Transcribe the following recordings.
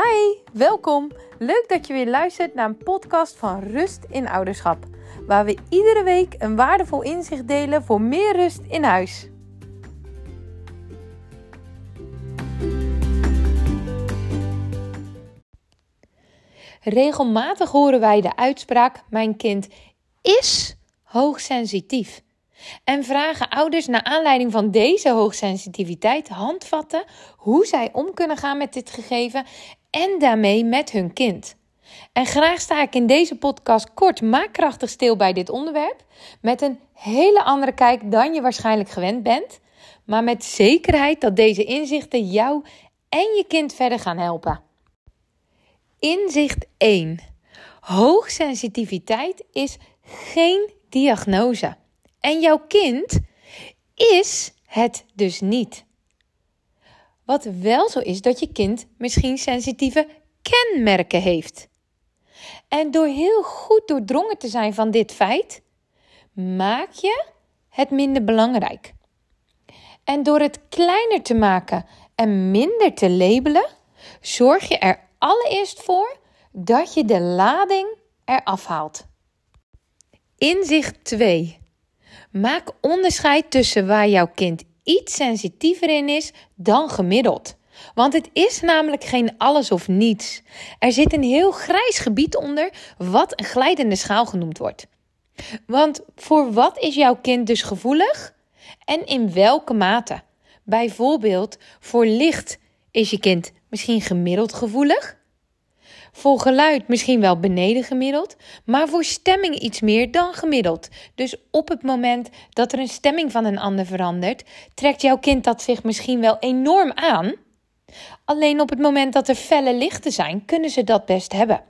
Hi, welkom. Leuk dat je weer luistert naar een podcast van Rust in Ouderschap, waar we iedere week een waardevol inzicht delen voor meer rust in huis. Regelmatig horen wij de uitspraak: Mijn kind is hoogsensitief. En vragen ouders naar aanleiding van deze hoogsensitiviteit handvatten hoe zij om kunnen gaan met dit gegeven en daarmee met hun kind. En graag sta ik in deze podcast kort maar krachtig stil bij dit onderwerp, met een hele andere kijk dan je waarschijnlijk gewend bent, maar met zekerheid dat deze inzichten jou en je kind verder gaan helpen. Inzicht 1. Hoogsensitiviteit is geen diagnose. En jouw kind is het dus niet. Wat wel zo is dat je kind misschien sensitieve kenmerken heeft. En door heel goed doordrongen te zijn van dit feit, maak je het minder belangrijk. En door het kleiner te maken en minder te labelen, zorg je er allereerst voor dat je de lading eraf haalt. Inzicht 2. Maak onderscheid tussen waar jouw kind iets sensitiever in is dan gemiddeld. Want het is namelijk geen alles of niets. Er zit een heel grijs gebied onder, wat een glijdende schaal genoemd wordt. Want voor wat is jouw kind dus gevoelig en in welke mate? Bijvoorbeeld, voor licht is je kind misschien gemiddeld gevoelig, voor geluid misschien wel beneden gemiddeld, maar voor stemming iets meer dan gemiddeld. Dus op het moment dat er een stemming van een ander verandert, trekt jouw kind dat zich misschien wel enorm aan. Alleen op het moment dat er felle lichten zijn, kunnen ze dat best hebben.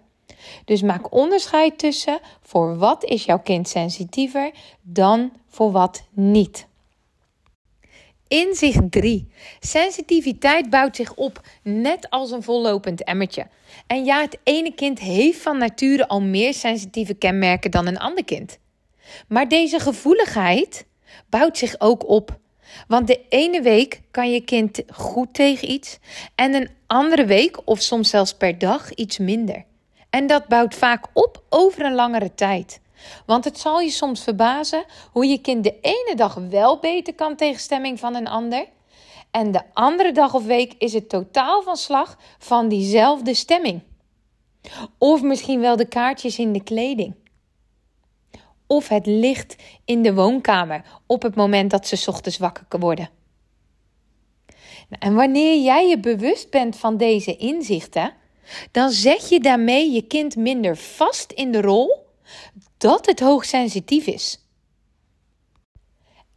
Dus maak onderscheid tussen voor wat is jouw kind sensitiever dan voor wat niet. Inzicht 3. Sensitiviteit bouwt zich op, net als een vollopend emmertje. En ja, het ene kind heeft van nature al meer sensitieve kenmerken dan een ander kind. Maar deze gevoeligheid bouwt zich ook op. Want de ene week kan je kind goed tegen iets en een andere week of soms zelfs per dag iets minder. En dat bouwt vaak op over een langere tijd. Want het zal je soms verbazen hoe je kind de ene dag wel beter kan tegen stemming van een ander. En de andere dag of week is het totaal van slag van diezelfde stemming. Of misschien wel de kaartjes in de kleding. Of het licht in de woonkamer op het moment dat ze ochtends wakker worden. Nou, en wanneer jij je bewust bent van deze inzichten, dan zet je daarmee je kind minder vast in de rol dat het hoogsensitief is.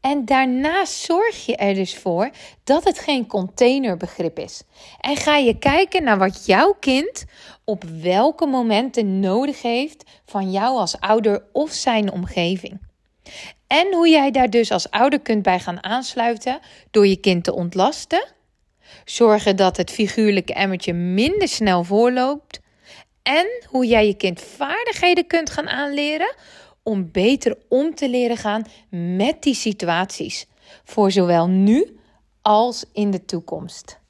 En daarnaast zorg je er dus voor dat het geen containerbegrip is. En ga je kijken naar wat jouw kind op welke momenten nodig heeft van jou als ouder of zijn omgeving. En hoe jij daar dus als ouder kunt bij gaan aansluiten door je kind te ontlasten. Zorgen dat het figuurlijke emmertje minder snel voorloopt en hoe jij je kind vaardigheden kunt gaan aanleren om beter om te leren gaan met die situaties, voor zowel nu als in de toekomst.